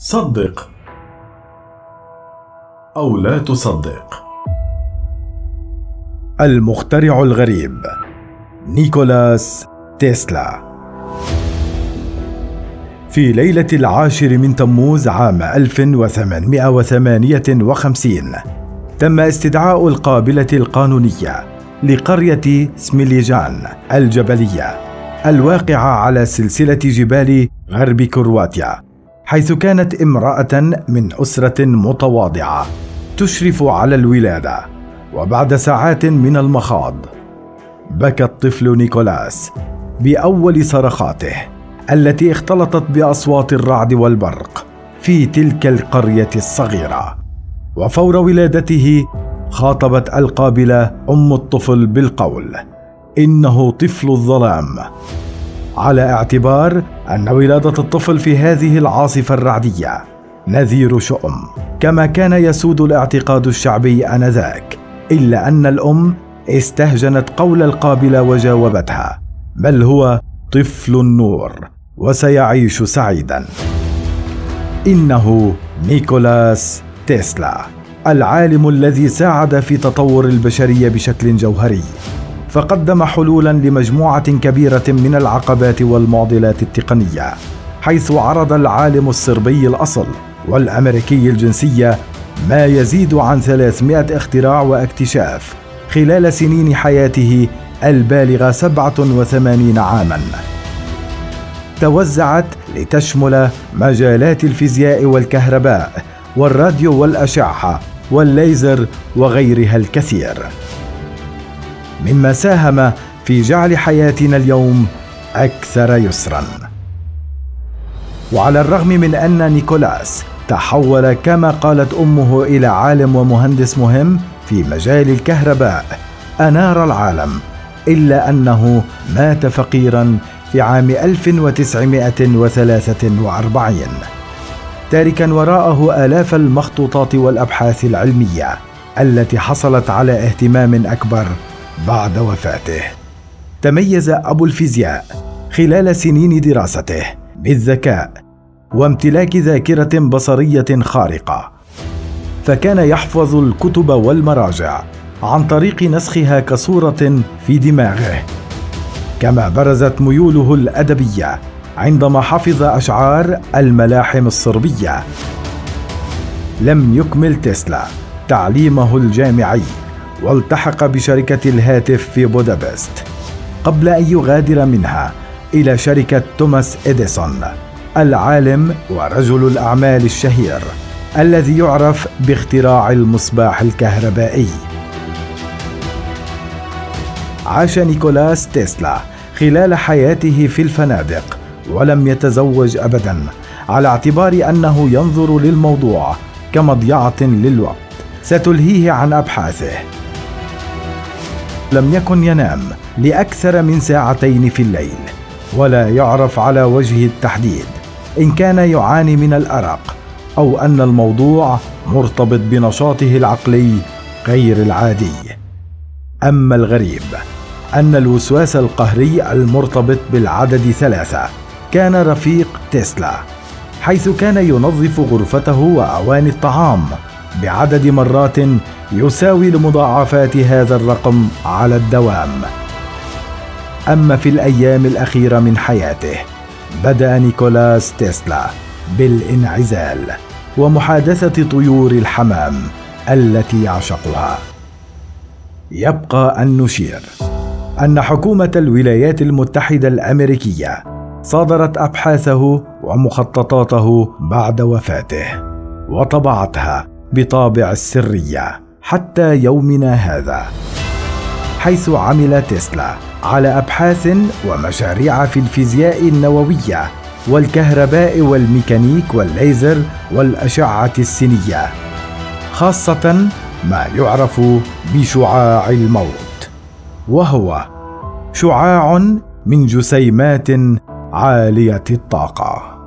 صدق أو لا تصدق. المخترع الغريب نيكولاس تيسلا. في ليلة العاشر من تموز عام 1858 تم استدعاء القابلة القانونية لقرية سميليجان الجبلية الواقعة على سلسلة جبال غرب كرواتيا. حيث كانت امرأة من أسرة متواضعة تشرف على الولادة وبعد ساعات من المخاض بكى الطفل نيكولاس بأول صرخاته التي اختلطت بأصوات الرعد والبرق في تلك القرية الصغيرة. وفور ولادته خاطبت القابلة أم الطفل بالقول إنه طفل الظلام. على اعتبار أن ولادة الطفل في هذه العاصفة الرعدية نذير شؤم. كما كان يسود الاعتقاد الشعبي آنذاك إلا أن الأم استهجنت قول القابله وجاوبتها بل هو طفل النور وسيعيش سعيدا. إنه نيكولاس تيسلا العالم الذي ساعد في تطور البشرية بشكل جوهري. فقدم حلولا لمجموعة كبيرة من العقبات والمعضلات التقنية حيث عرض العالم الصربي الأصل والأمريكي الجنسية ما يزيد عن 300 اختراع واكتشاف خلال سنين حياته البالغة 87 عاما. توزعت لتشمل مجالات الفيزياء والكهرباء والراديو والأشعة والليزر وغيرها الكثير. مما ساهم في جعل حياتنا اليوم أكثر يسرا. وعلى الرغم من أن نيكولاس تحول كما قالت أمه إلى عالم ومهندس مهم في مجال الكهرباء أنار العالم إلا أنه مات فقيرا في عام 1943 تاركا وراءه آلاف المخطوطات والأبحاث العلمية التي حصلت على اهتمام أكبر بعد وفاته. تميز أبو الفيزياء خلال سنين دراسته بالذكاء وامتلاك ذاكرة بصرية خارقة. فكان يحفظ الكتب والمراجع عن طريق نسخها كصورة في دماغه. كما برزت ميوله الأدبية عندما حفظ أشعار الملاحم الصربية. لم يكمل تسلا تعليمه الجامعي. والتحق بشركة الهاتف في بودابست قبل أن يغادر منها إلى شركة توماس إديسون العالم ورجل الأعمال الشهير الذي يعرف باختراع المصباح الكهربائي. عاش نيكولاس تيسلا خلال حياته في الفنادق ولم يتزوج ابدا على اعتبار أنه ينظر للموضوع كمضيعة للوقت. ستلهيه عن أبحاثه. لم يكن ينام لأكثر من ساعتين في الليل ولا يعرف على وجه التحديد إن كان يعاني من الأرق أو أن الموضوع مرتبط بنشاطه العقلي غير العادي. أما الغريب أن الوسواس القهري المرتبط بالعدد ثلاثة كان رفيق تسلا حيث كان ينظف غرفته وأواني الطعام بعدد مرات يساوي لمضاعفات هذا الرقم على الدوام. أما في الأيام الأخيرة من حياته بدأ نيكولاس تسلا بالانعزال ومحادثة طيور الحمام التي يعشقها. يبقى أن نشير أن حكومة الولايات المتحدة الأمريكية صادرت أبحاثه ومخططاته بعد وفاته وطبعتها بطابع السريه حتى يومنا هذا حيث عمل تسلا على أبحاث ومشاريع في الفيزياء النووية والكهرباء والميكانيك والليزر والأشعة السينية خاصة ما يعرف بشعاع الموت وهو شعاع من جسيمات عالية الطاقة.